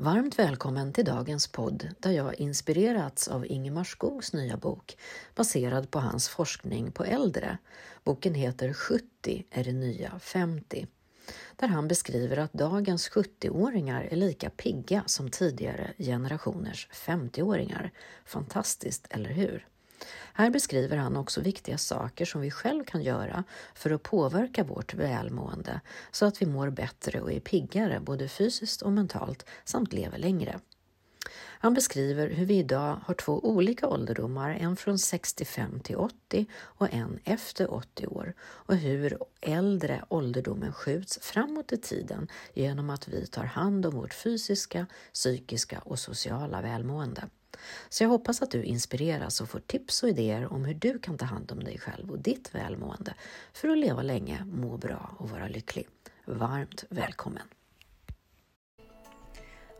Varmt välkommen till dagens podd där jag inspirerats av Ingemar Skogs nya bok baserad på hans forskning på äldre. Boken heter 70 är det nya 50 där han beskriver att dagens 70-åringar är lika pigga som tidigare generationers 50-åringar. Fantastiskt, eller hur? Här beskriver han också viktiga saker som vi själv kan göra för att påverka vårt välmående så att vi mår bättre och är piggare både fysiskt och mentalt samt lever längre. Han beskriver hur vi idag har två olika ålderdomar, en från 65 till 80 och en efter 80 år och hur äldre ålderdomen skjuts framåt i tiden genom att vi tar hand om vårt fysiska, psykiska och sociala välmående. Så jag hoppas att du inspireras och får tips och idéer om hur du kan ta hand om dig själv och ditt välmående för att leva länge, må bra och vara lycklig. Varmt välkommen!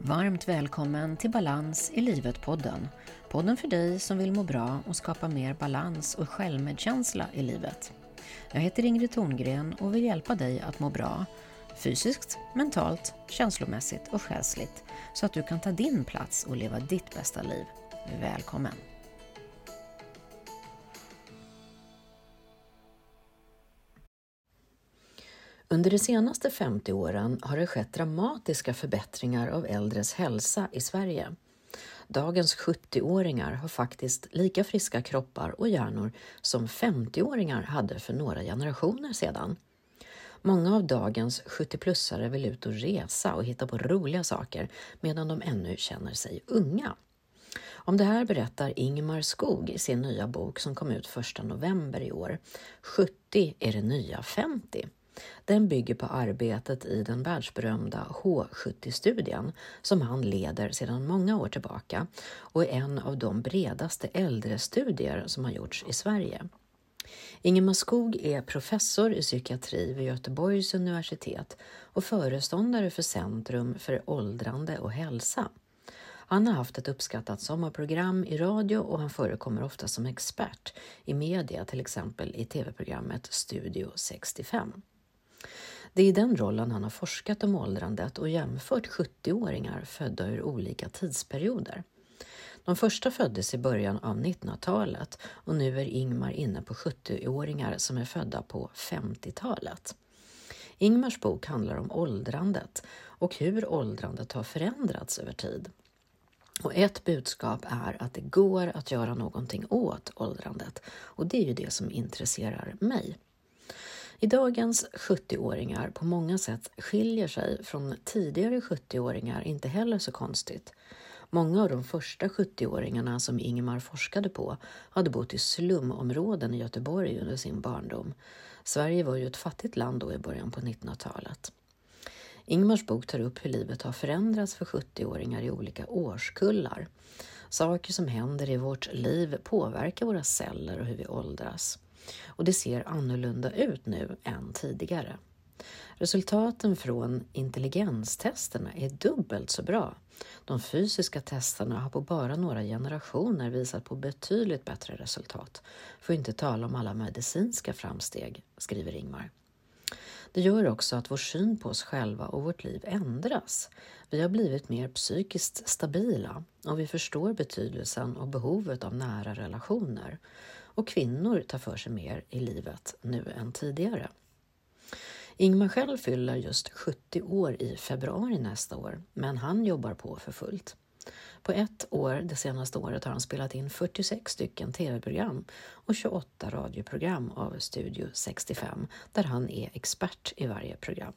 Varmt välkommen till Balans i livet-podden. Podden för dig som vill må bra och skapa mer balans och självmedkänsla i livet. Jag heter Ingrid Thorngren och vill hjälpa dig att må bra fysiskt, mentalt, känslomässigt och själsligt så att du kan ta din plats och leva ditt bästa liv. Välkommen! Under de senaste 50 åren har det skett dramatiska förbättringar av äldres hälsa i Sverige. Dagens 70-åringar har faktiskt lika friska kroppar och hjärnor som 50-åringar hade för några generationer sedan. Många av dagens 70-plussare vill ut och resa och hitta på roliga saker medan de ännu känner sig unga. Om det här berättar Ingmar Skog i sin nya bok som kom ut 1 november i år. 70 är det nya 50. Den bygger på arbetet i den världsberömda H70-studien som han leder sedan många år tillbaka och är en av de bredaste äldrestudier som har gjorts i Sverige. Ingemar Skog är professor i psykiatri vid Göteborgs universitet och föreståndare för Centrum för åldrande och hälsa. Han har haft ett uppskattat sommarprogram i radio och han förekommer ofta som expert i media, till exempel i tv-programmet Studio 65. Det är i den rollen han har forskat om åldrandet och jämfört 70-åringar födda ur olika tidsperioder. De första föddes i början av 1900-talet och nu är Ingmar inne på 70-åringar som är födda på 50-talet. Ingmars bok handlar om åldrandet och hur åldrandet har förändrats över tid. Och ett budskap är att det går att göra någonting åt åldrandet och det är ju det som intresserar mig. I dagens 70-åringar på många sätt skiljer sig från tidigare 70-åringar inte heller så konstigt. Många av de första 70-åringarna som Ingemar forskade på hade bott i slumområden i Göteborg under sin barndom. Sverige var ju ett fattigt land då i början på 1900-talet. Ingmars bok tar upp hur livet har förändrats för 70-åringar i olika årskullar. Saker som händer i vårt liv påverkar våra celler och hur vi åldras. Och det ser annorlunda ut nu än tidigare. Resultaten från intelligenstesterna är dubbelt så bra. De fysiska testerna har på bara några generationer visat på betydligt bättre resultat. För att inte tala om alla medicinska framsteg, skriver Ingmar. Det gör också att vår syn på oss själva och vårt liv ändras. Vi har blivit mer psykiskt stabila och vi förstår betydelsen och behovet av nära relationer. Och kvinnor tar för sig mer i livet nu än tidigare. Ingmar själv fyller just 70 år i februari nästa år, men han jobbar på för fullt. På ett år, det senaste året, har han spelat in 46 stycken tv-program och 28 radioprogram av Studio 65, där han är expert i varje program.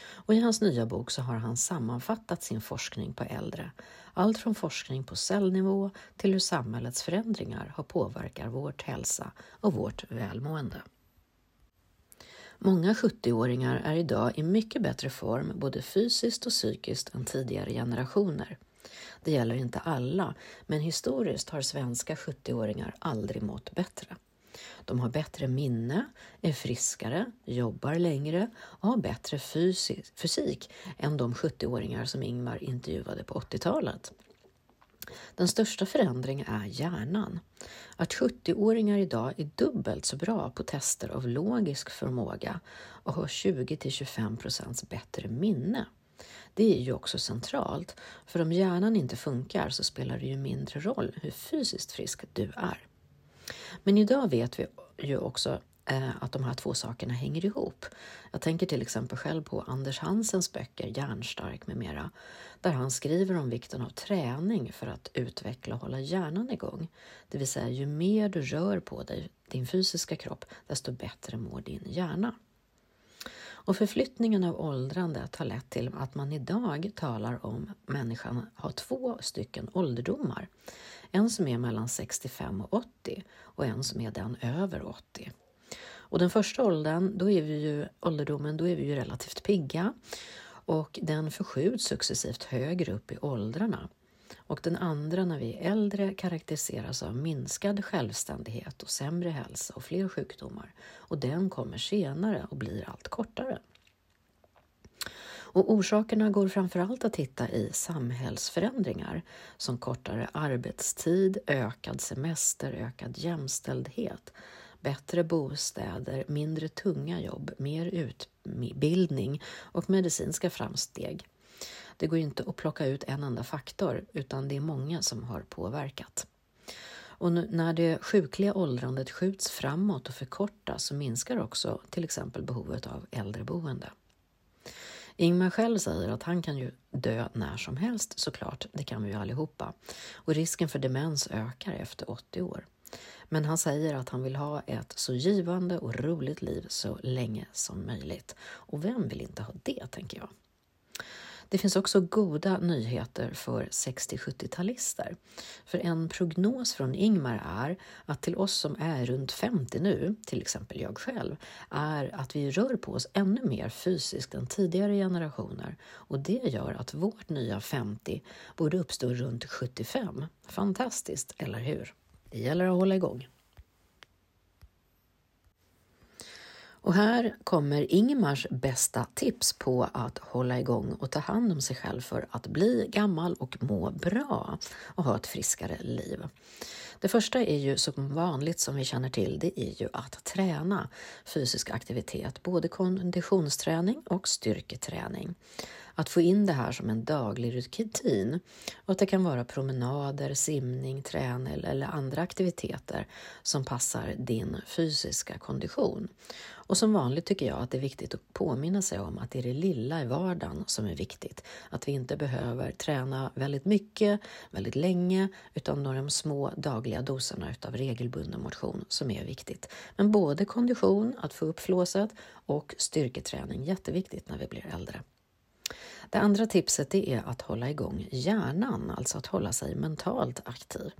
Och I hans nya bok så har han sammanfattat sin forskning på äldre. Allt från forskning på cellnivå till hur samhällets förändringar har påverkat vårt hälsa och vårt välmående. Många 70-åringar är idag i mycket bättre form både fysiskt och psykiskt än tidigare generationer. Det gäller inte alla, men historiskt har svenska 70-åringar aldrig mått bättre. De har bättre minne, är friskare, jobbar längre och har bättre fysik än de 70-åringar som Ingmar intervjuade på 80-talet. Den största förändringen är hjärnan. Att 70-åringar idag är dubbelt så bra på tester av logisk förmåga och har 20 25 procents bättre minne. Det är ju också centralt, för om hjärnan inte funkar så spelar det ju mindre roll hur fysiskt frisk du är. Men idag vet vi ju också Eh, att de här två sakerna hänger ihop. Jag tänker till exempel själv på Anders Hansens böcker Hjärnstark med mera, där han skriver om vikten av träning för att utveckla och hålla hjärnan igång. Det vill säga, ju mer du rör på dig, din fysiska kropp, desto bättre mår din hjärna. Och förflyttningen av åldrandet har lett till att man idag talar om människan har två stycken ålderdomar. En som är mellan 65 och 80 och en som är den över 80. Och den första åldern, då är vi ju, ålderdomen, då är vi ju relativt pigga och den förskjuts successivt högre upp i åldrarna. Och den andra, när vi är äldre, karaktäriseras av minskad självständighet och sämre hälsa och fler sjukdomar. Och den kommer senare och blir allt kortare. Och orsakerna går framförallt att hitta i samhällsförändringar som kortare arbetstid, ökad semester, ökad jämställdhet, bättre bostäder, mindre tunga jobb, mer utbildning och medicinska framsteg. Det går inte att plocka ut en enda faktor utan det är många som har påverkat. Och när det sjukliga åldrandet skjuts framåt och förkortas så minskar också till exempel behovet av äldreboende. Ingmar själv säger att han kan ju dö när som helst såklart, det kan vi ju allihopa. Och risken för demens ökar efter 80 år. Men han säger att han vill ha ett så givande och roligt liv så länge som möjligt. Och vem vill inte ha det, tänker jag. Det finns också goda nyheter för 60-70-talister. För en prognos från Ingmar är att till oss som är runt 50 nu, till exempel jag själv, är att vi rör på oss ännu mer fysiskt än tidigare generationer och det gör att vårt nya 50 borde uppstå runt 75. Fantastiskt, eller hur? Det gäller att hålla igång. Och här kommer Ingmars bästa tips på att hålla igång och ta hand om sig själv för att bli gammal och må bra och ha ett friskare liv. Det första är ju som vanligt som vi känner till, det är ju att träna fysisk aktivitet, både konditionsträning och styrketräning att få in det här som en daglig rutin och att det kan vara promenader, simning, träning eller andra aktiviteter som passar din fysiska kondition. Och som vanligt tycker jag att det är viktigt att påminna sig om att det är det lilla i vardagen som är viktigt. Att vi inte behöver träna väldigt mycket, väldigt länge, utan de små dagliga doserna utav regelbunden motion som är viktigt. Men både kondition, att få upp flåset, och styrketräning, jätteviktigt när vi blir äldre. Det andra tipset är att hålla igång hjärnan, alltså att hålla sig mentalt aktiv.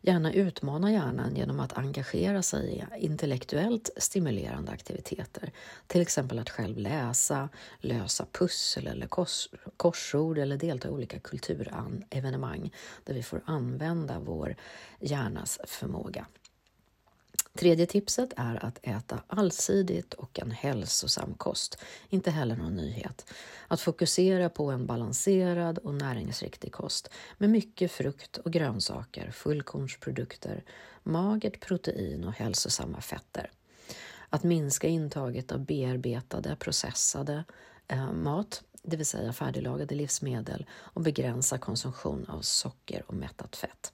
Gärna utmana hjärnan genom att engagera sig i intellektuellt stimulerande aktiviteter. Till exempel att själv läsa, lösa pussel eller kors, korsord eller delta i olika kulturevenemang där vi får använda vår hjärnas förmåga. Tredje tipset är att äta allsidigt och en hälsosam kost. Inte heller någon nyhet. Att fokusera på en balanserad och näringsriktig kost med mycket frukt och grönsaker, fullkornsprodukter, magert protein och hälsosamma fetter. Att minska intaget av bearbetade, processade eh, mat, det vill säga färdiglagade livsmedel och begränsa konsumtion av socker och mättat fett.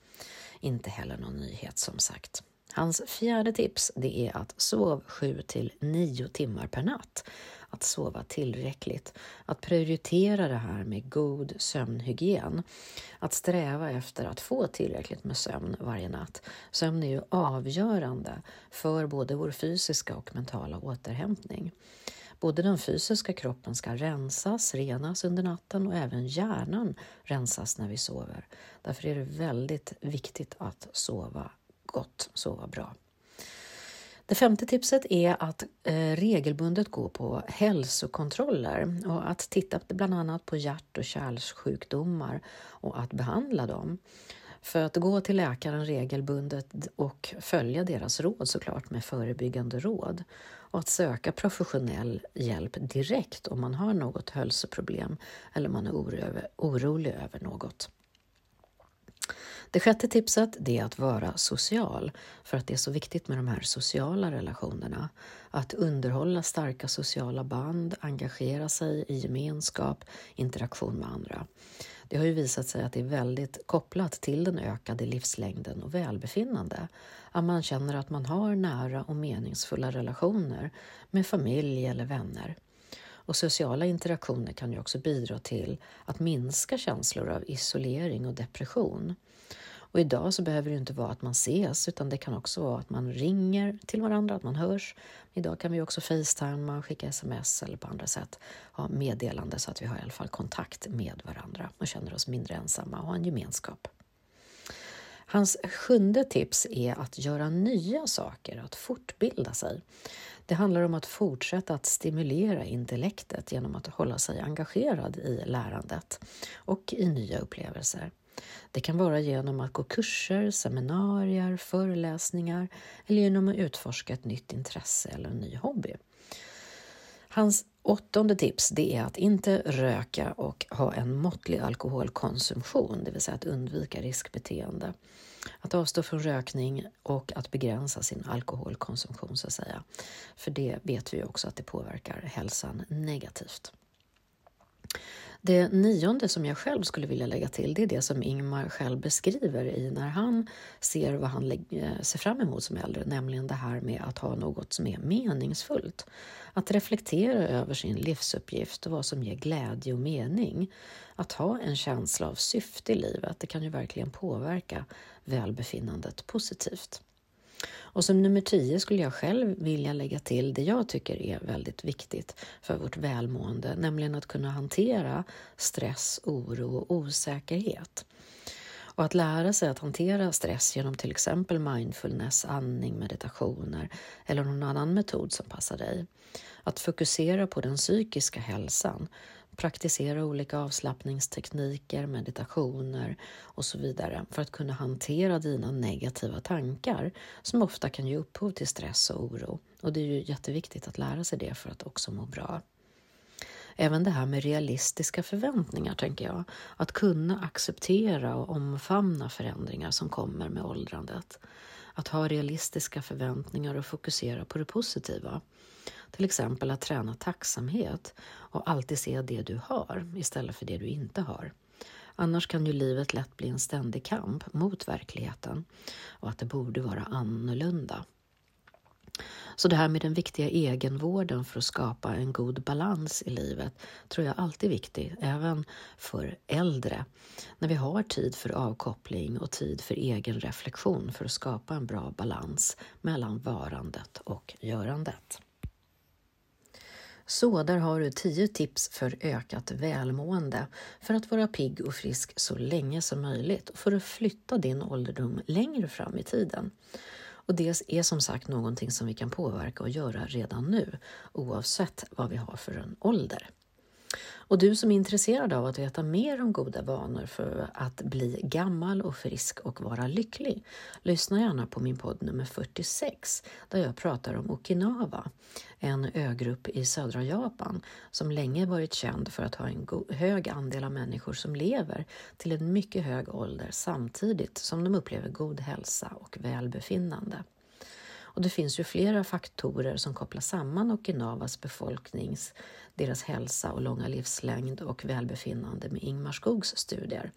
Inte heller någon nyhet som sagt. Hans fjärde tips det är att sov 7 till 9 timmar per natt. Att sova tillräckligt. Att prioritera det här med god sömnhygien. Att sträva efter att få tillräckligt med sömn varje natt. Sömn är ju avgörande för både vår fysiska och mentala återhämtning. Både den fysiska kroppen ska rensas, renas under natten och även hjärnan rensas när vi sover. Därför är det väldigt viktigt att sova gott, sova bra. Det femte tipset är att eh, regelbundet gå på hälsokontroller och att titta bland annat på hjärt och kärlsjukdomar och att behandla dem. För att gå till läkaren regelbundet och följa deras råd såklart med förebyggande råd och att söka professionell hjälp direkt om man har något hälsoproblem eller man är orolig över något. Det sjätte tipset det är att vara social, för att det är så viktigt med de här sociala relationerna. Att underhålla starka sociala band, engagera sig i gemenskap, interaktion med andra. Det har ju visat sig att det är väldigt kopplat till den ökade livslängden och välbefinnande. Att man känner att man har nära och meningsfulla relationer med familj eller vänner. Och sociala interaktioner kan ju också bidra till att minska känslor av isolering och depression. Och idag så behöver det inte vara att man ses utan det kan också vara att man ringer till varandra, att man hörs. Idag kan vi också facetima, skicka sms eller på andra sätt ha meddelande så att vi har i alla fall kontakt med varandra och känner oss mindre ensamma och har en gemenskap. Hans sjunde tips är att göra nya saker, att fortbilda sig. Det handlar om att fortsätta att stimulera intellektet genom att hålla sig engagerad i lärandet och i nya upplevelser. Det kan vara genom att gå kurser, seminarier, föreläsningar eller genom att utforska ett nytt intresse eller en ny hobby. Hans åttonde tips det är att inte röka och ha en måttlig alkoholkonsumtion, det vill säga att undvika riskbeteende. Att avstå från rökning och att begränsa sin alkoholkonsumtion så att säga. För det vet vi också att det påverkar hälsan negativt. Det nionde som jag själv skulle vilja lägga till, det är det som Ingmar själv beskriver i när han ser vad han eh, ser fram emot som äldre, nämligen det här med att ha något som är meningsfullt. Att reflektera över sin livsuppgift och vad som ger glädje och mening. Att ha en känsla av syfte i livet, det kan ju verkligen påverka välbefinnandet positivt. Och som nummer tio skulle jag själv vilja lägga till det jag tycker är väldigt viktigt för vårt välmående, nämligen att kunna hantera stress, oro och osäkerhet. Och att lära sig att hantera stress genom till exempel mindfulness, andning, meditationer eller någon annan metod som passar dig. Att fokusera på den psykiska hälsan praktisera olika avslappningstekniker, meditationer och så vidare för att kunna hantera dina negativa tankar som ofta kan ge upphov till stress och oro. Och det är ju jätteviktigt att lära sig det för att också må bra. Även det här med realistiska förväntningar, tänker jag. Att kunna acceptera och omfamna förändringar som kommer med åldrandet. Att ha realistiska förväntningar och fokusera på det positiva. Till exempel att träna tacksamhet och alltid se det du har istället för det du inte har. Annars kan ju livet lätt bli en ständig kamp mot verkligheten och att det borde vara annorlunda. Så det här med den viktiga egenvården för att skapa en god balans i livet tror jag alltid är viktigt, även för äldre. När vi har tid för avkoppling och tid för egen reflektion för att skapa en bra balans mellan varandet och görandet. Så där har du 10 tips för ökat välmående för att vara pigg och frisk så länge som möjligt och för att flytta din ålderdom längre fram i tiden. Och det är som sagt någonting som vi kan påverka och göra redan nu oavsett vad vi har för en ålder. Och du som är intresserad av att veta mer om goda vanor för att bli gammal och frisk och vara lycklig, lyssna gärna på min podd nummer 46 där jag pratar om Okinawa, en ögrupp i södra Japan som länge varit känd för att ha en hög andel av människor som lever till en mycket hög ålder samtidigt som de upplever god hälsa och välbefinnande. Och det finns ju flera faktorer som kopplar samman Okinawas befolknings, deras hälsa och långa livslängd och välbefinnande med Ingmar Skogs studier.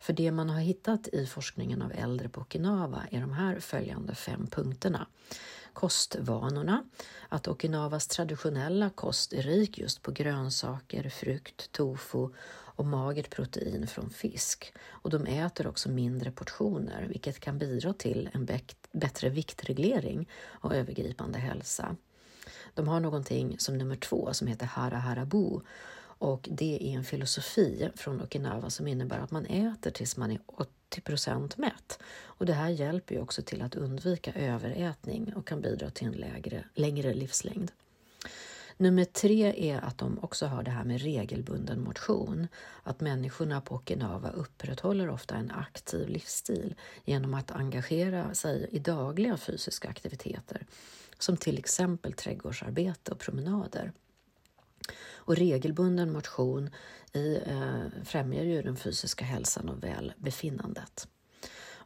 För det man har hittat i forskningen av äldre på Okinawa är de här följande fem punkterna. Kostvanorna, att Okinawas traditionella kost är rik just på grönsaker, frukt, tofu och magert protein från fisk. Och de äter också mindre portioner vilket kan bidra till en bättre viktreglering och övergripande hälsa. De har någonting som nummer två som heter Hara Harabu och det är en filosofi från Okinawa som innebär att man äter tills man är 80 procent mätt. Och det här hjälper ju också till att undvika överätning och kan bidra till en lägre, längre livslängd. Nummer tre är att de också har det här med regelbunden motion. Att människorna på Okinawa upprätthåller ofta en aktiv livsstil genom att engagera sig i dagliga fysiska aktiviteter som till exempel trädgårdsarbete och promenader. Och regelbunden motion i, eh, främjar ju den fysiska hälsan och välbefinnandet.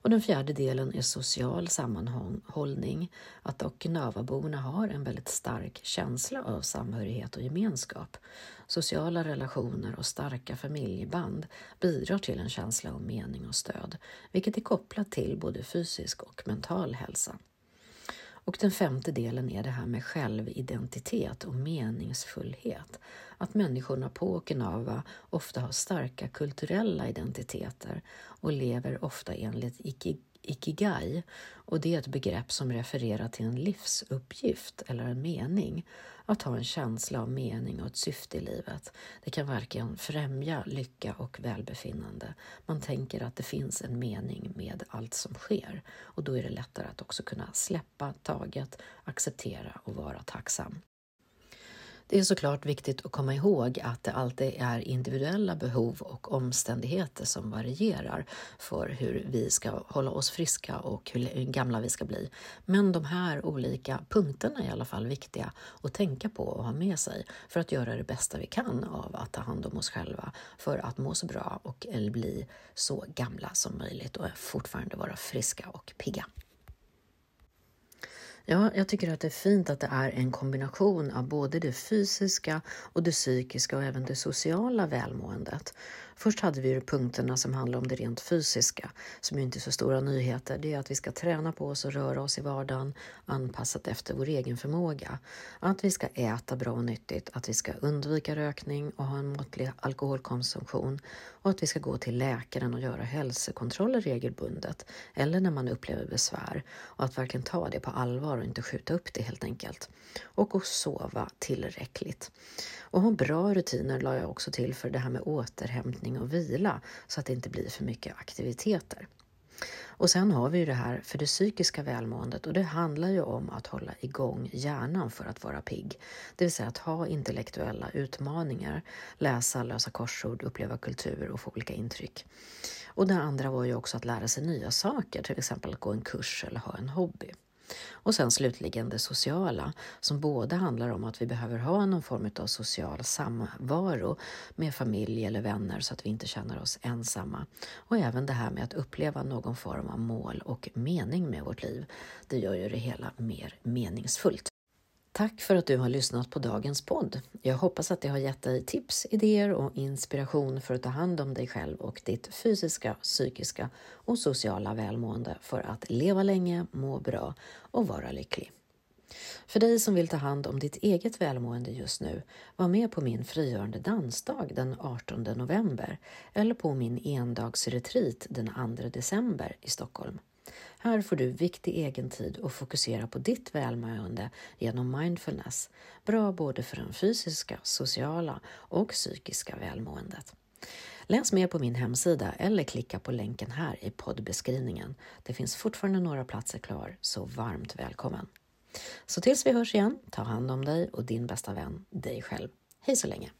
Och den fjärde delen är social sammanhållning, att Okinawaborna har en väldigt stark känsla av samhörighet och gemenskap. Sociala relationer och starka familjeband bidrar till en känsla av mening och stöd, vilket är kopplat till både fysisk och mental hälsa. Och den femte delen är det här med självidentitet och meningsfullhet. Att människorna på Okinawa ofta har starka kulturella identiteter och lever ofta enligt ikigai och det är ett begrepp som refererar till en livsuppgift eller en mening att ha en känsla av mening och ett syfte i livet. Det kan verkligen främja lycka och välbefinnande. Man tänker att det finns en mening med allt som sker och då är det lättare att också kunna släppa taget, acceptera och vara tacksam. Det är såklart viktigt att komma ihåg att det alltid är individuella behov och omständigheter som varierar för hur vi ska hålla oss friska och hur gamla vi ska bli. Men de här olika punkterna är i alla fall viktiga att tänka på och ha med sig för att göra det bästa vi kan av att ta hand om oss själva för att må så bra och bli så gamla som möjligt och fortfarande vara friska och pigga. Ja, jag tycker att det är fint att det är en kombination av både det fysiska och det psykiska och även det sociala välmåendet. Först hade vi ju punkterna som handlar om det rent fysiska, som ju inte är så stora nyheter. Det är att vi ska träna på oss och röra oss i vardagen anpassat efter vår egen förmåga. Att vi ska äta bra och nyttigt, att vi ska undvika rökning och ha en måttlig alkoholkonsumtion och att vi ska gå till läkaren och göra hälsokontroller regelbundet eller när man upplever besvär och att verkligen ta det på allvar och inte skjuta upp det helt enkelt. Och att sova tillräckligt. Och ha bra rutiner la jag också till för det här med återhämtning och vila så att det inte blir för mycket aktiviteter. Och sen har vi ju det här för det psykiska välmåendet och det handlar ju om att hålla igång hjärnan för att vara pigg. Det vill säga att ha intellektuella utmaningar, läsa, lösa korsord, uppleva kultur och få olika intryck. Och det andra var ju också att lära sig nya saker, till exempel att gå en kurs eller ha en hobby. Och sen slutligen det sociala som både handlar om att vi behöver ha någon form av social samvaro med familj eller vänner så att vi inte känner oss ensamma. Och även det här med att uppleva någon form av mål och mening med vårt liv. Det gör ju det hela mer meningsfullt. Tack för att du har lyssnat på dagens podd. Jag hoppas att det har gett dig tips, idéer och inspiration för att ta hand om dig själv och ditt fysiska, psykiska och sociala välmående för att leva länge, må bra och vara lycklig. För dig som vill ta hand om ditt eget välmående just nu, var med på min frigörande dansdag den 18 november eller på min endagsretreat den 2 december i Stockholm. Här får du viktig egen tid och fokusera på ditt välmående genom mindfulness. Bra både för den fysiska, sociala och psykiska välmåendet. Läs mer på min hemsida eller klicka på länken här i poddbeskrivningen. Det finns fortfarande några platser kvar, så varmt välkommen! Så tills vi hörs igen, ta hand om dig och din bästa vän, dig själv. Hej så länge!